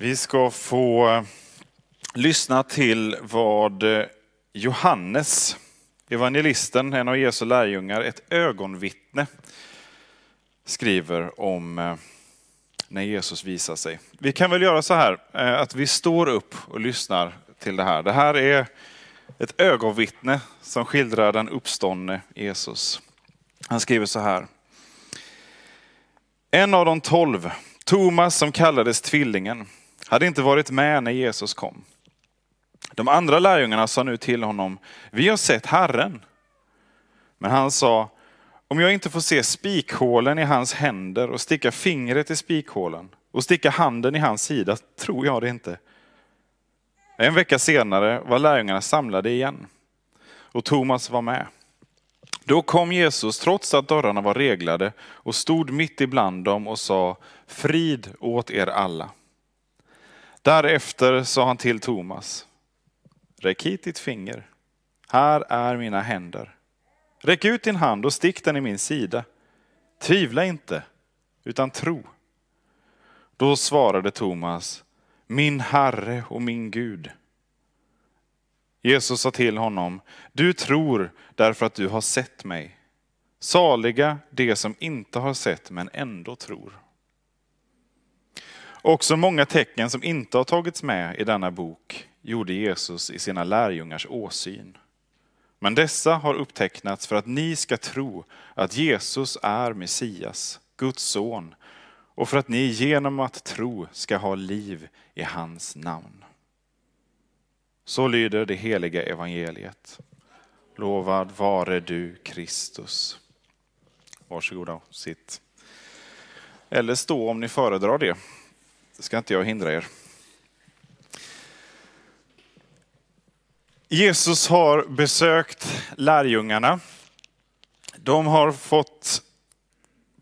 Vi ska få eh, lyssna till vad eh, Johannes, evangelisten, en av Jesu lärjungar, ett ögonvittne, skriver om eh, när Jesus visar sig. Vi kan väl göra så här att vi står upp och lyssnar till det här. Det här är ett ögonvittne som skildrar den uppståndne Jesus. Han skriver så här. En av de tolv, Thomas som kallades tvillingen, hade inte varit med när Jesus kom. De andra lärjungarna sa nu till honom, vi har sett Herren. Men han sa, om jag inte får se spikhålen i hans händer och sticka fingret i spikhålen och sticka handen i hans sida tror jag det inte. En vecka senare var lärjungarna samlade igen och Thomas var med. Då kom Jesus trots att dörrarna var reglade och stod mitt ibland dem och sa frid åt er alla. Därefter sa han till Thomas, räck hit ditt finger. Här är mina händer. Räck ut din hand och stick den i min sida. Tvivla inte, utan tro. Då svarade Thomas, min Herre och min Gud. Jesus sa till honom, du tror därför att du har sett mig. Saliga de som inte har sett men ändå tror. Också många tecken som inte har tagits med i denna bok gjorde Jesus i sina lärjungars åsyn. Men dessa har upptecknats för att ni ska tro att Jesus är Messias, Guds son, och för att ni genom att tro ska ha liv i hans namn. Så lyder det heliga evangeliet. Lovad vare du Kristus. Varsågoda, sitt. Eller stå om ni föredrar det. Det ska inte jag hindra er. Jesus har besökt lärjungarna. De har fått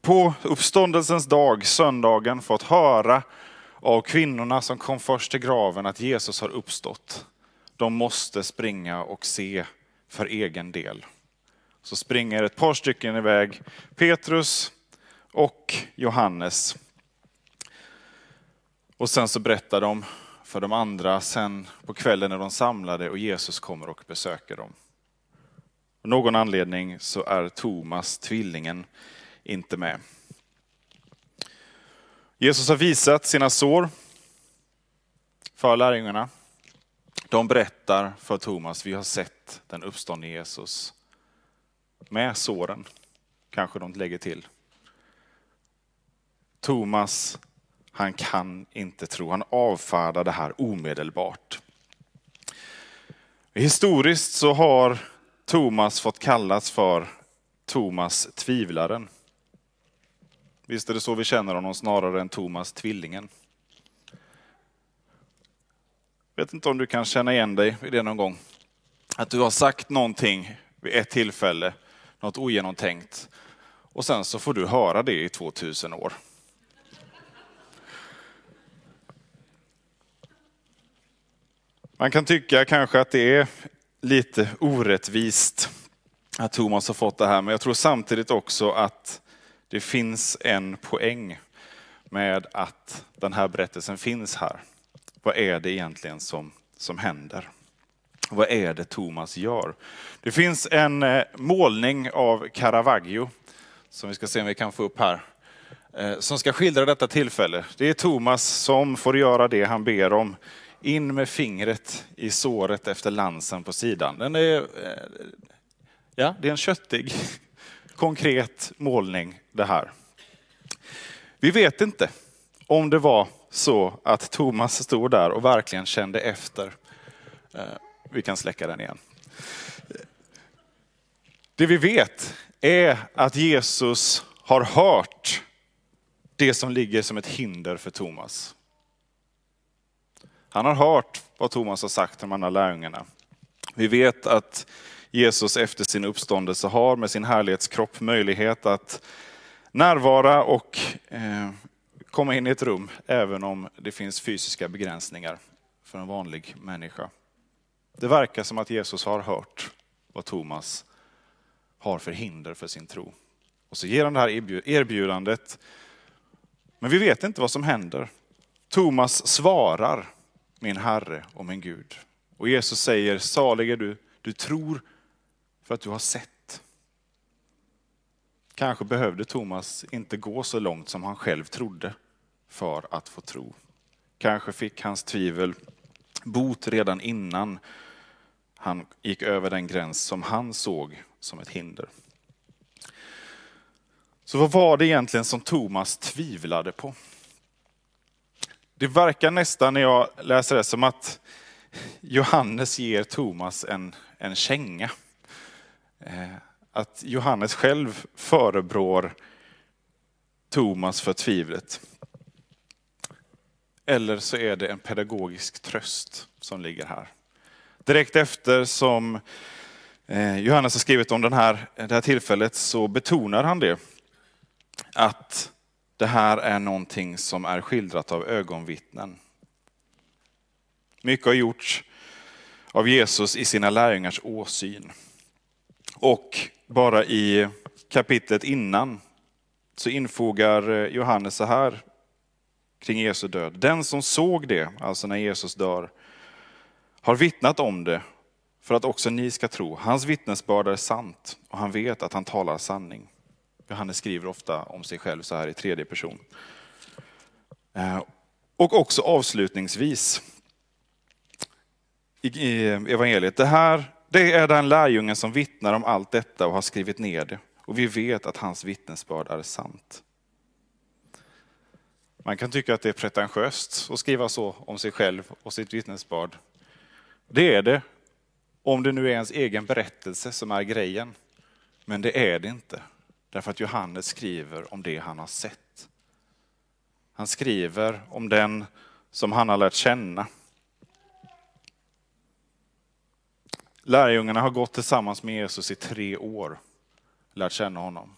på uppståndelsens dag, söndagen, fått höra av kvinnorna som kom först till graven att Jesus har uppstått. De måste springa och se för egen del. Så springer ett par stycken iväg, Petrus och Johannes. Och sen så berättar de för de andra sen på kvällen när de samlade och Jesus kommer och besöker dem. Av någon anledning så är Thomas, tvillingen, inte med. Jesus har visat sina sår för lärjungarna. De berättar för Thomas, vi har sett den uppståndne Jesus. Med såren, kanske de lägger till. Thomas han kan inte tro. Han avfärdar det här omedelbart. Historiskt så har Thomas fått kallas för Thomas tvivlaren. Visst är det så vi känner honom snarare än Thomas tvillingen. Jag vet inte om du kan känna igen dig i det någon gång. Att du har sagt någonting vid ett tillfälle, något ogenomtänkt, och sen så får du höra det i 2000 år. Man kan tycka kanske att det är lite orättvist att Thomas har fått det här, men jag tror samtidigt också att det finns en poäng med att den här berättelsen finns här. Vad är det egentligen som, som händer? Vad är det Thomas gör? Det finns en eh, målning av Caravaggio, som vi ska se om vi kan få upp här, eh, som ska skildra detta tillfälle. Det är Thomas som får göra det han ber om in med fingret i såret efter lansen på sidan. Den är, eh, ja, det är en köttig, konkret målning det här. Vi vet inte om det var så att Thomas stod där och verkligen kände efter. Eh, vi kan släcka den igen. Det vi vet är att Jesus har hört det som ligger som ett hinder för Thomas. Han har hört vad Thomas har sagt till de andra lärjungarna. Vi vet att Jesus efter sin uppståndelse har med sin härlighetskropp möjlighet att närvara och eh, komma in i ett rum, även om det finns fysiska begränsningar för en vanlig människa. Det verkar som att Jesus har hört vad Thomas har för hinder för sin tro. Och så ger han det här erbjudandet. Men vi vet inte vad som händer. Thomas svarar, min Herre och min Gud. Och Jesus säger, salig är du, du tror för att du har sett. Kanske behövde Thomas inte gå så långt som han själv trodde för att få tro. Kanske fick hans tvivel bot redan innan han gick över den gräns som han såg som ett hinder. Så vad var det egentligen som Thomas tvivlade på? Det verkar nästan när jag läser det som att Johannes ger Thomas en, en känga. Eh, att Johannes själv förebrår Thomas för tvivlet. Eller så är det en pedagogisk tröst som ligger här. Direkt efter som eh, Johannes har skrivit om den här, det här tillfället så betonar han det. Att det här är någonting som är skildrat av ögonvittnen. Mycket har gjorts av Jesus i sina lärjungars åsyn. Och bara i kapitlet innan så infogar eh, Johannes så här kring Jesu död. Den som såg det, alltså när Jesus dör, har vittnat om det för att också ni ska tro. Hans vittnesbörd är sant och han vet att han talar sanning. Johannes skriver ofta om sig själv så här i tredje person. Eh, och också avslutningsvis i evangeliet. Det här det är den lärjungen som vittnar om allt detta och har skrivit ner det. Och vi vet att hans vittnesbörd är sant. Man kan tycka att det är pretentiöst att skriva så om sig själv och sitt vittnesbörd. Det är det, om det nu är ens egen berättelse som är grejen. Men det är det inte, därför att Johannes skriver om det han har sett. Han skriver om den som han har lärt känna. Lärjungarna har gått tillsammans med Jesus i tre år, lärt känna honom.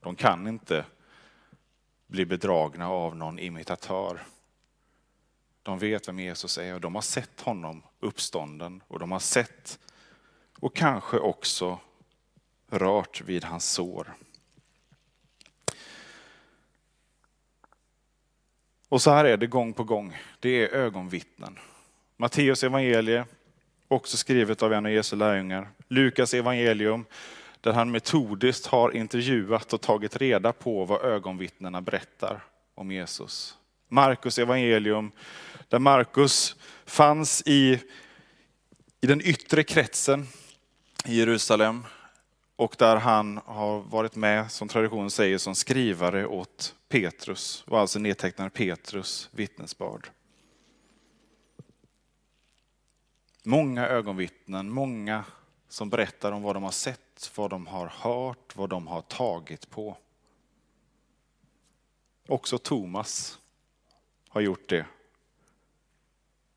De kan inte bli bedragna av någon imitatör. De vet vem Jesus är och de har sett honom uppstånden och de har sett och kanske också rört vid hans sår. Och så här är det gång på gång. Det är ögonvittnen. Matteus evangelie, också skrivet av en av Jesu lärjungar. Lukas evangelium, där han metodiskt har intervjuat och tagit reda på vad ögonvittnena berättar om Jesus. Markus evangelium, där Markus fanns i, i den yttre kretsen i Jerusalem och där han har varit med, som traditionen säger, som skrivare åt Petrus och alltså nedtecknar Petrus vittnesbörd. Många ögonvittnen, många som berättar om vad de har sett, vad de har hört, vad de har tagit på. Också Thomas har gjort det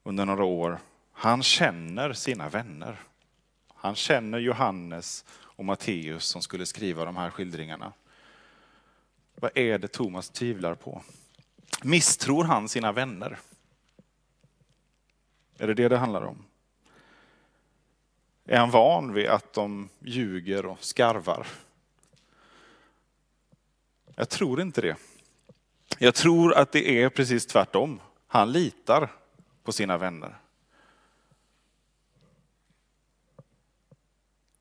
under några år. Han känner sina vänner. Han känner Johannes och Matteus som skulle skriva de här skildringarna. Vad är det Thomas tvivlar på? Misstror han sina vänner? Är det det det handlar om? Är han van vid att de ljuger och skarvar? Jag tror inte det. Jag tror att det är precis tvärtom. Han litar på sina vänner.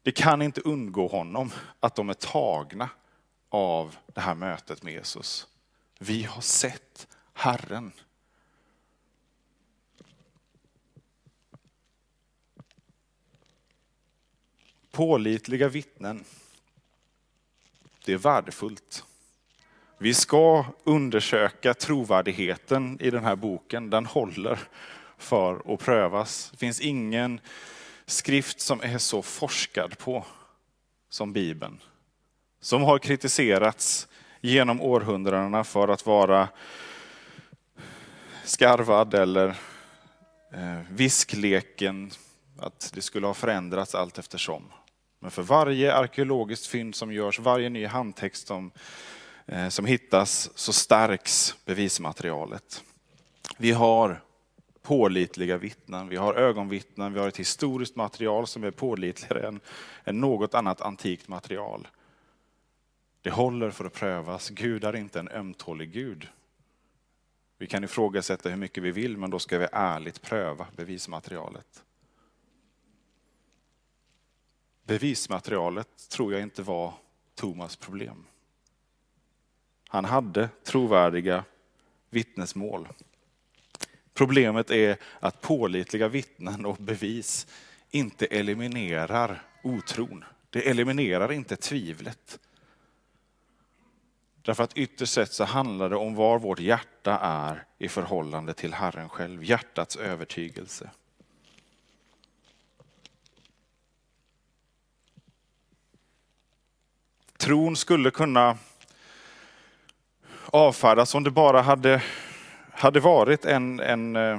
Det kan inte undgå honom att de är tagna av det här mötet med Jesus. Vi har sett Herren. Pålitliga vittnen. Det är värdefullt. Vi ska undersöka trovärdigheten i den här boken. Den håller för att prövas. Det finns ingen skrift som är så forskad på som Bibeln. Som har kritiserats genom århundradena för att vara skarvad eller eh, viskleken, att det skulle ha förändrats allt eftersom. Men för varje arkeologiskt fynd som görs, varje ny handtext som, eh, som hittas, så stärks bevismaterialet. Vi har pålitliga vittnen, vi har ögonvittnen, vi har ett historiskt material som är pålitligare än, än något annat antikt material. Det håller för att prövas. Gud är inte en ömtålig Gud. Vi kan ifrågasätta hur mycket vi vill, men då ska vi ärligt pröva bevismaterialet. Bevismaterialet tror jag inte var Thomas problem. Han hade trovärdiga vittnesmål. Problemet är att pålitliga vittnen och bevis inte eliminerar otron. Det eliminerar inte tvivlet. Därför att ytterst sett så handlar det om var vårt hjärta är i förhållande till Herren själv, hjärtats övertygelse. Tron skulle kunna avfärdas om det bara hade, hade varit en, en, eh,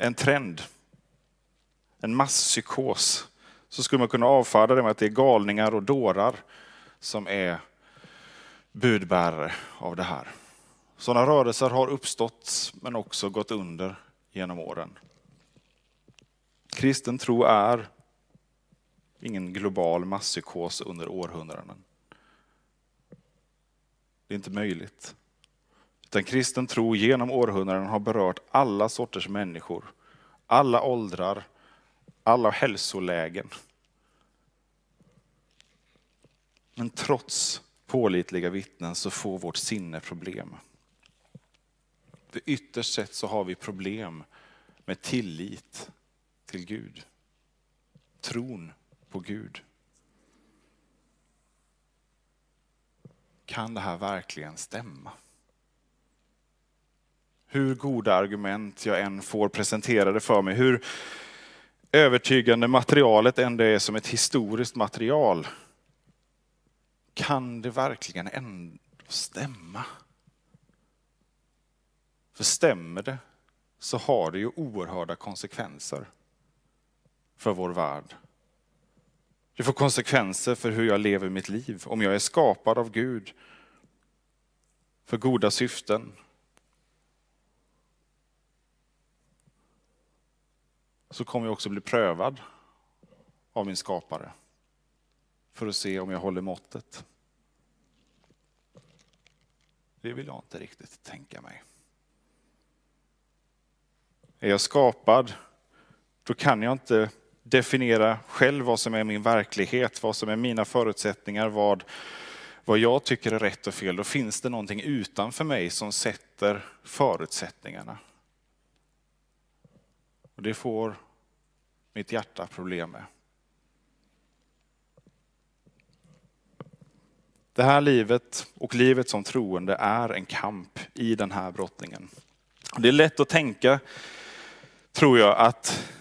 en trend, en masspsykos. Så skulle man kunna avfärda det med att det är galningar och dårar som är budbärare av det här. Sådana rörelser har uppstått men också gått under genom åren. Kristen tro är ingen global masspsykos under århundraden. Det är inte möjligt. Utan kristen tro genom århundraden har berört alla sorters människor, alla åldrar, alla hälsolägen. Men trots pålitliga vittnen så får vårt sinne problem. För ytterst sett så har vi problem med tillit till Gud. Tron på Gud. Kan det här verkligen stämma? Hur goda argument jag än får presenterade för mig, hur övertygande materialet än det är som ett historiskt material, kan det verkligen ändå stämma? För stämmer det så har det ju oerhörda konsekvenser för vår värld. Det får konsekvenser för hur jag lever mitt liv. Om jag är skapad av Gud för goda syften. Så kommer jag också bli prövad av min skapare för att se om jag håller måttet. Det vill jag inte riktigt tänka mig. Är jag skapad, då kan jag inte definiera själv vad som är min verklighet, vad som är mina förutsättningar, vad, vad jag tycker är rätt och fel. Då finns det någonting utanför mig som sätter förutsättningarna. Och det får mitt hjärta problem med. Det här livet och livet som troende är en kamp i den här brottningen. Det är lätt att tänka, tror jag, att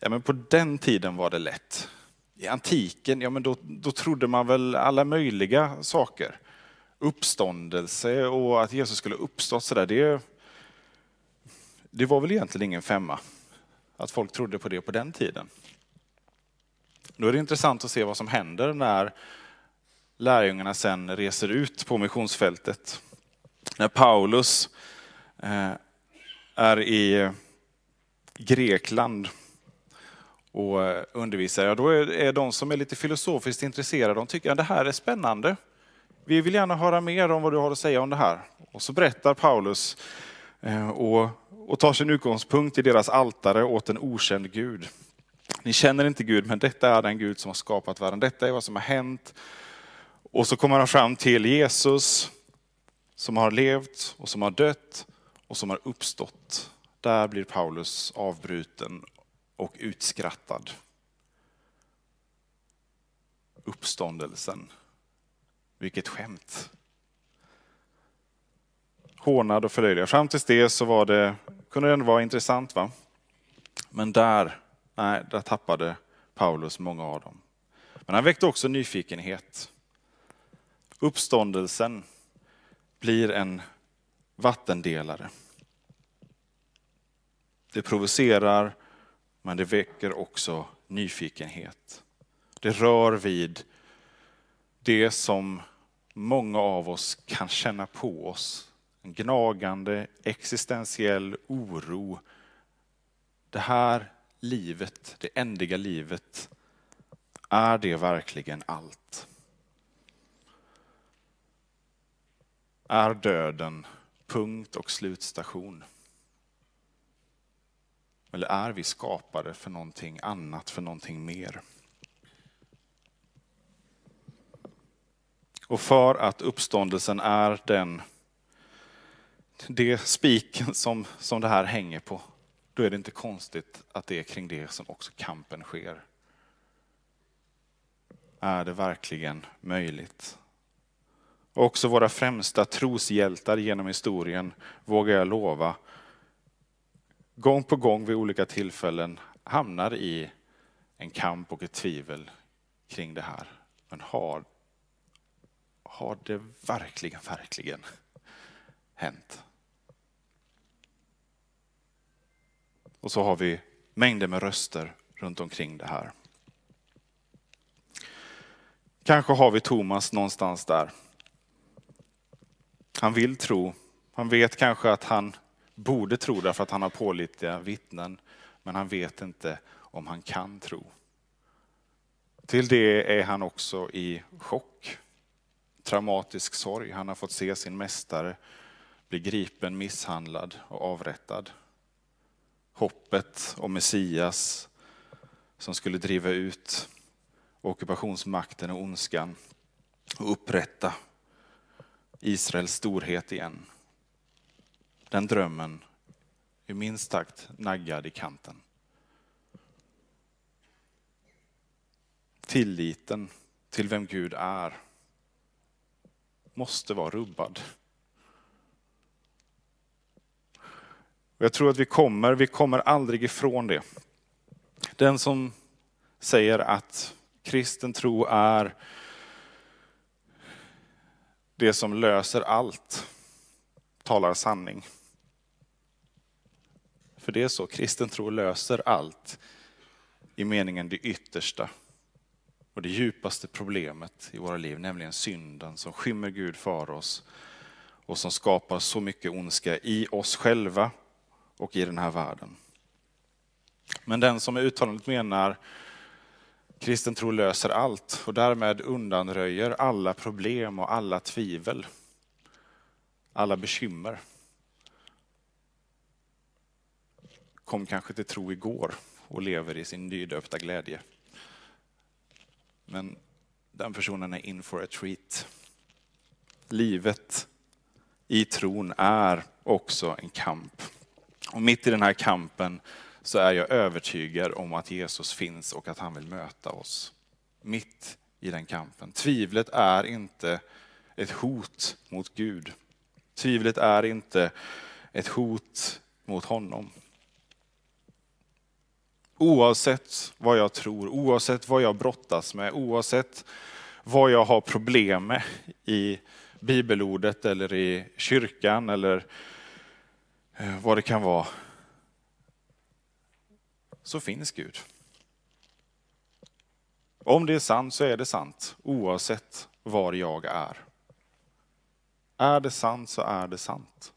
ja, men på den tiden var det lätt. I antiken, ja, men då, då trodde man väl alla möjliga saker. Uppståndelse och att Jesus skulle uppstått sådär, det, det var väl egentligen ingen femma. Att folk trodde på det på den tiden. Då är det intressant att se vad som händer när lärjungarna sen reser ut på missionsfältet. När Paulus eh, är i Grekland och eh, undervisar, ja, då är de som är lite filosofiskt intresserade, de tycker att det här är spännande. Vi vill gärna höra mer om vad du har att säga om det här. Och så berättar Paulus eh, och, och tar sin utgångspunkt i deras altare åt en okänd Gud. Ni känner inte Gud, men detta är den Gud som har skapat världen. Detta är vad som har hänt. Och så kommer han fram till Jesus som har levt och som har dött och som har uppstått. Där blir Paulus avbruten och utskrattad. Uppståndelsen. Vilket skämt. Hånad och förlöjligad. Fram tills det så var det, kunde det ändå vara intressant. va? Men där, nej, där tappade Paulus många av dem. Men han väckte också nyfikenhet. Uppståndelsen blir en vattendelare. Det provocerar, men det väcker också nyfikenhet. Det rör vid det som många av oss kan känna på oss. En gnagande existentiell oro. Det här livet, det ändliga livet, är det verkligen allt? Är döden punkt och slutstation? Eller är vi skapade för någonting annat, för någonting mer? Och för att uppståndelsen är den, det spiken som, som det här hänger på, då är det inte konstigt att det är kring det som också kampen sker. Är det verkligen möjligt? Också våra främsta troshjältar genom historien, vågar jag lova, gång på gång vid olika tillfällen hamnar i en kamp och ett tvivel kring det här. Men har, har det verkligen, verkligen hänt? Och så har vi mängder med röster runt omkring det här. Kanske har vi Thomas någonstans där. Han vill tro. Han vet kanske att han borde tro därför att han har pålitliga vittnen. Men han vet inte om han kan tro. Till det är han också i chock. Traumatisk sorg. Han har fått se sin mästare blir gripen, misshandlad och avrättad. Hoppet om Messias som skulle driva ut ockupationsmakten och ondskan och upprätta Israels storhet igen. Den drömmen är minst sagt naggad i kanten. Tilliten till vem Gud är måste vara rubbad. Jag tror att vi kommer, vi kommer aldrig ifrån det. Den som säger att kristen tro är det som löser allt, talar sanning. För det är så, kristen tro löser allt i meningen det yttersta och det djupaste problemet i våra liv, nämligen synden som skymmer Gud för oss och som skapar så mycket ondska i oss själva och i den här världen. Men den som med uttalandet menar kristen tro löser allt och därmed undanröjer alla problem och alla tvivel, alla bekymmer. Kom kanske till tro igår och lever i sin nydöpta glädje. Men den personen är in for a treat. Livet i tron är också en kamp. Och mitt i den här kampen så är jag övertygad om att Jesus finns och att han vill möta oss. Mitt i den kampen. Tvivlet är inte ett hot mot Gud. Tvivlet är inte ett hot mot honom. Oavsett vad jag tror, oavsett vad jag brottas med, oavsett vad jag har problem med i bibelordet eller i kyrkan eller Eh, vad det kan vara, så finns Gud. Om det är sant så är det sant, oavsett var jag är. Är det sant så är det sant.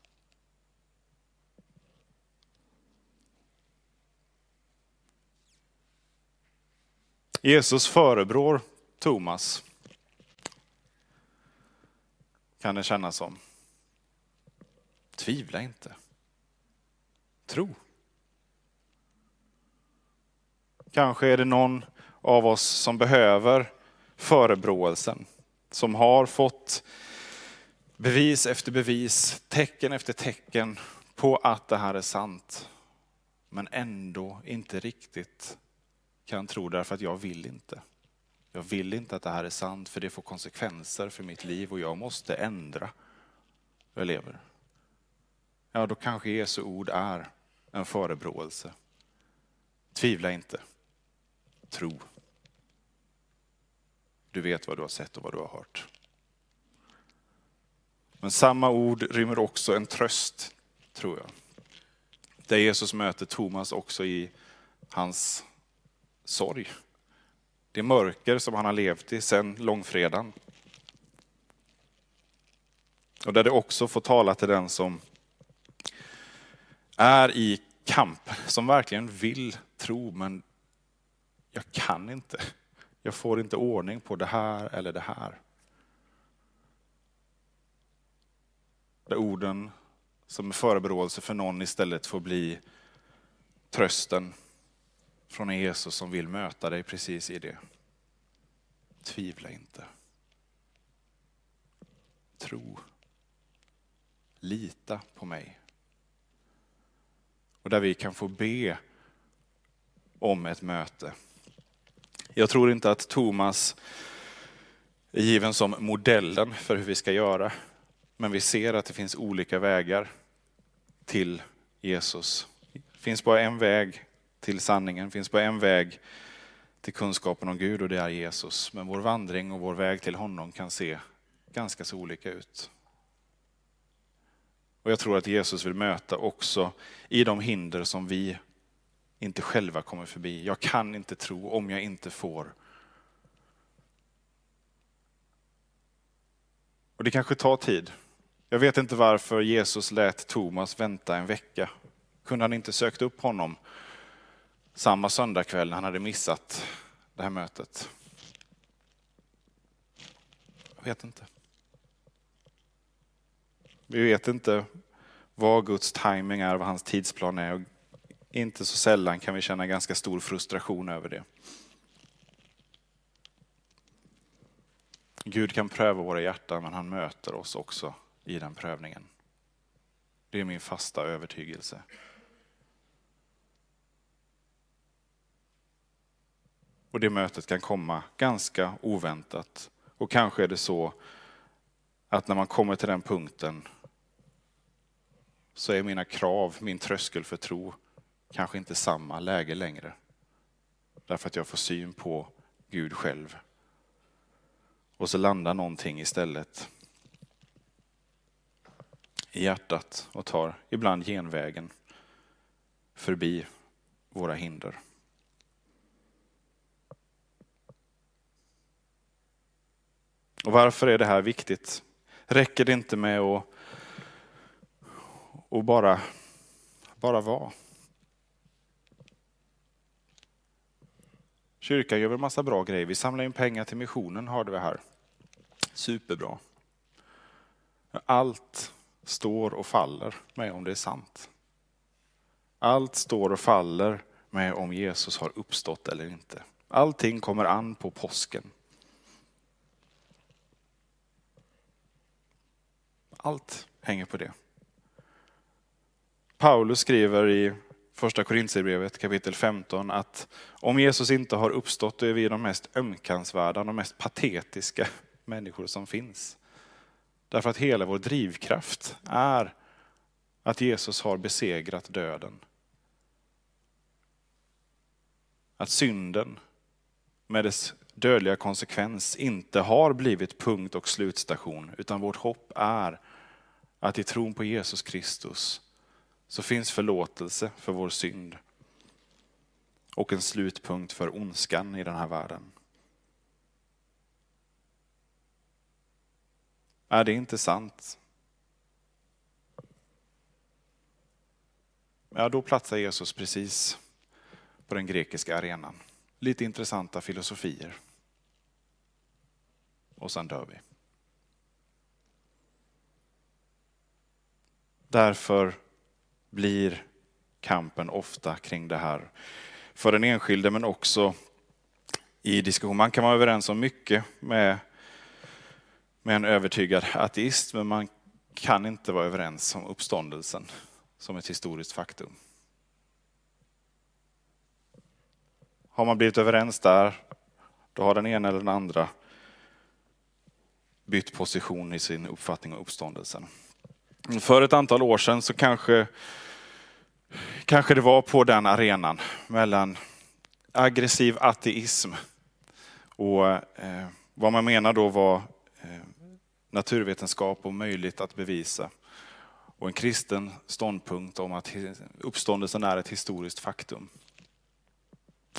Jesus förebrår Thomas. Kan det kännas som. Tvivla inte. Tro. Kanske är det någon av oss som behöver förebråelsen. Som har fått bevis efter bevis, tecken efter tecken på att det här är sant. Men ändå inte riktigt kan tro därför att jag vill inte. Jag vill inte att det här är sant för det får konsekvenser för mitt liv och jag måste ändra hur jag lever. Ja, då kanske Jesu ord är en förebråelse. Tvivla inte tro. Du vet vad du har sett och vad du har hört. Men samma ord rymmer också en tröst, tror jag. Där Jesus möter Thomas också i hans sorg. Det mörker som han har levt i sedan långfredagen. Och där det också får tala till den som är i kamp, som verkligen vill tro, men jag kan inte. Jag får inte ordning på det här eller det här. Där orden som är förebråelse för någon istället får bli trösten från Jesus som vill möta dig precis i det. Tvivla inte. Tro. Lita på mig. Och där vi kan få be om ett möte. Jag tror inte att Thomas är given som modellen för hur vi ska göra. Men vi ser att det finns olika vägar till Jesus. Det finns bara en väg till sanningen, det finns bara en väg till kunskapen om Gud och det är Jesus. Men vår vandring och vår väg till honom kan se ganska så olika ut. Och jag tror att Jesus vill möta också i de hinder som vi inte själva kommer förbi. Jag kan inte tro om jag inte får. Och det kanske tar tid. Jag vet inte varför Jesus lät Thomas vänta en vecka. Kunde han inte sökt upp honom samma söndagkväll när han hade missat det här mötet? Jag vet inte. Vi vet inte vad Guds timing är, vad hans tidsplan är. Och inte så sällan kan vi känna ganska stor frustration över det. Gud kan pröva våra hjärtan, men han möter oss också i den prövningen. Det är min fasta övertygelse. Och det mötet kan komma ganska oväntat. Och kanske är det så att när man kommer till den punkten så är mina krav, min tröskel för tro kanske inte samma läge längre. Därför att jag får syn på Gud själv. Och så landar någonting istället i hjärtat och tar ibland genvägen förbi våra hinder. Och varför är det här viktigt? Räcker det inte med att, och bara, bara vara? Kyrkan gör väl massa bra grejer. Vi samlar in pengar till missionen, hörde vi här. Superbra. Allt står och faller med om det är sant. Allt står och faller med om Jesus har uppstått eller inte. Allting kommer an på påsken. Allt hänger på det. Paulus skriver i första Korintierbrevet kapitel 15 att om Jesus inte har uppstått då är vi de mest ömkansvärda, de mest patetiska människor som finns. Därför att hela vår drivkraft är att Jesus har besegrat döden. Att synden med dess dödliga konsekvens inte har blivit punkt och slutstation, utan vårt hopp är att i tron på Jesus Kristus så finns förlåtelse för vår synd och en slutpunkt för ondskan i den här världen. Är det inte sant? Ja, då platsar Jesus precis på den grekiska arenan. Lite intressanta filosofier. Och sen dör vi. Därför blir kampen ofta kring det här. För den enskilde men också i diskussion. Man kan vara överens om mycket med med en övertygad ateist, men man kan inte vara överens om uppståndelsen som ett historiskt faktum. Har man blivit överens där, då har den ena eller den andra bytt position i sin uppfattning om uppståndelsen. För ett antal år sedan så kanske, kanske det var på den arenan mellan aggressiv ateism och eh, vad man menar då var eh, naturvetenskap och möjligt att bevisa. Och en kristen ståndpunkt om att uppståndelsen är ett historiskt faktum.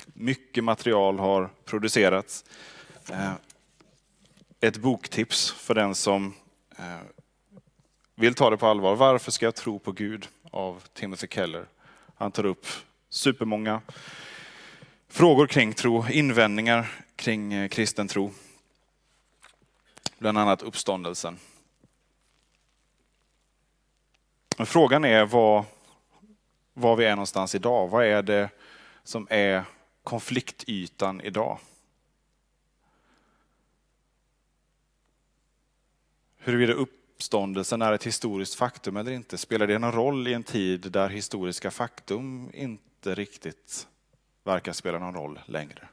Mycket material har producerats. Eh, ett boktips för den som eh, vill ta det på allvar. Varför ska jag tro på Gud? av Timothy Keller. Han tar upp supermånga frågor kring tro, invändningar kring eh, kristen tro. Bland annat uppståndelsen. Men frågan är var, var vi är någonstans idag. Vad är det som är konfliktytan idag? Huruvida uppståndelsen är ett historiskt faktum eller inte? Spelar det någon roll i en tid där historiska faktum inte riktigt verkar spela någon roll längre?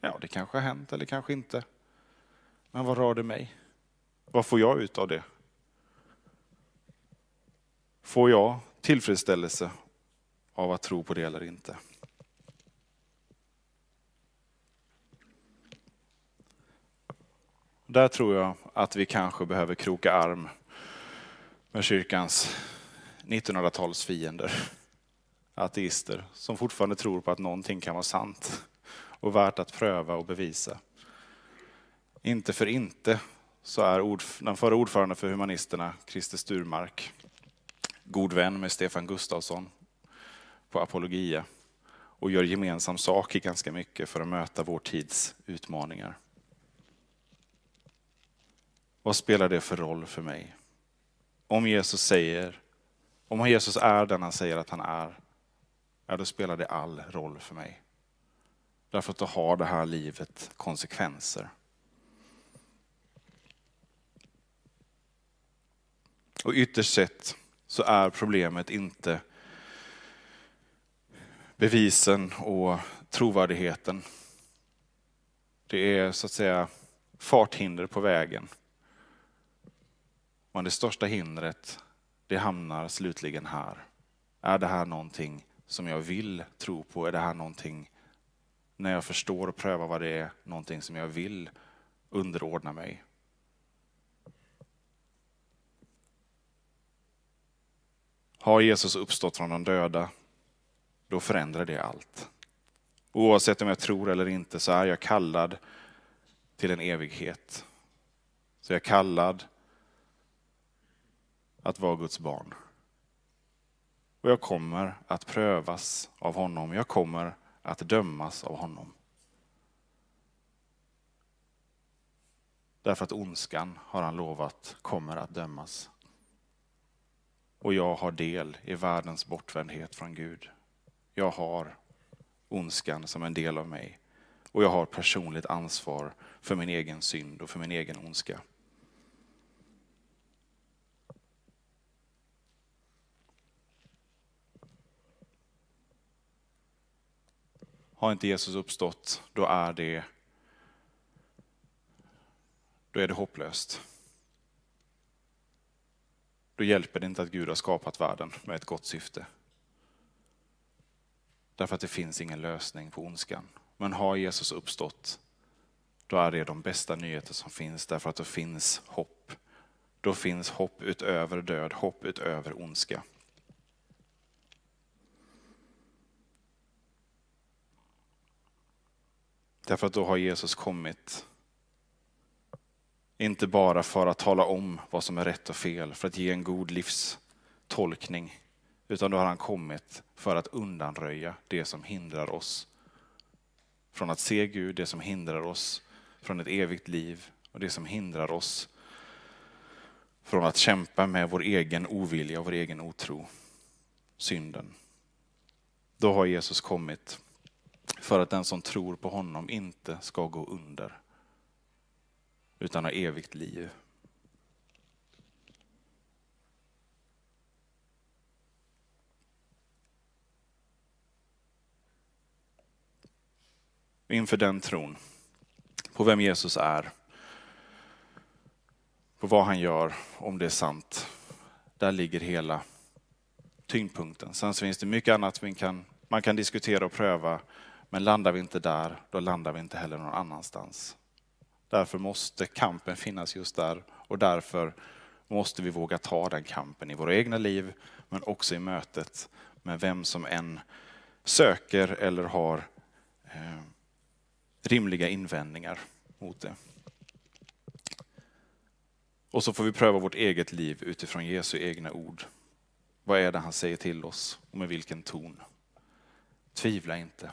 Ja, det kanske har hänt eller kanske inte. Men vad rör det mig? Vad får jag ut av det? Får jag tillfredsställelse av att tro på det eller inte? Där tror jag att vi kanske behöver kroka arm med kyrkans 1900-tals fiender. Ateister som fortfarande tror på att någonting kan vara sant och värt att pröva och bevisa. Inte för inte så är den förra ordföranden för Humanisterna, Christer Sturmark, god vän med Stefan Gustafsson på Apologia och gör gemensam sak i ganska mycket för att möta vår tids utmaningar. Vad spelar det för roll för mig? Om Jesus säger, om Jesus är den han säger att han är, ja då spelar det all roll för mig. Därför att då har det här livet konsekvenser. Och ytterst sett så är problemet inte bevisen och trovärdigheten. Det är så att säga farthinder på vägen. Men det största hindret, det hamnar slutligen här. Är det här någonting som jag vill tro på? Är det här någonting, när jag förstår och prövar vad det är, någonting som jag vill underordna mig? Har Jesus uppstått från de döda, då förändrar det allt. Oavsett om jag tror eller inte så är jag kallad till en evighet. Så jag är kallad att vara Guds barn. Och jag kommer att prövas av honom. Jag kommer att dömas av honom. Därför att ondskan, har han lovat, kommer att dömas. Och jag har del i världens bortvändhet från Gud. Jag har ondskan som en del av mig. Och jag har personligt ansvar för min egen synd och för min egen ondska. Har inte Jesus uppstått, då är det, då är det hopplöst. Då hjälper det inte att Gud har skapat världen med ett gott syfte. Därför att det finns ingen lösning på ondskan. Men har Jesus uppstått, då är det de bästa nyheter som finns, därför att då finns hopp. Då finns hopp utöver död, hopp utöver ondska. Därför att då har Jesus kommit. Inte bara för att tala om vad som är rätt och fel, för att ge en god livstolkning. Utan då har han kommit för att undanröja det som hindrar oss från att se Gud, det som hindrar oss från ett evigt liv och det som hindrar oss från att kämpa med vår egen ovilja och vår egen otro, synden. Då har Jesus kommit för att den som tror på honom inte ska gå under, utan ha evigt liv. Inför den tron, på vem Jesus är, på vad han gör, om det är sant, där ligger hela tyngdpunkten. Sen så finns det mycket annat man kan, man kan diskutera och pröva, men landar vi inte där, då landar vi inte heller någon annanstans. Därför måste kampen finnas just där Och därför måste vi våga ta den kampen i våra egna liv, men också i mötet med vem som än söker eller har eh, rimliga invändningar mot det. Och så får vi pröva vårt eget liv utifrån Jesu egna ord. Vad är det han säger till oss och med vilken ton? Tvivla inte,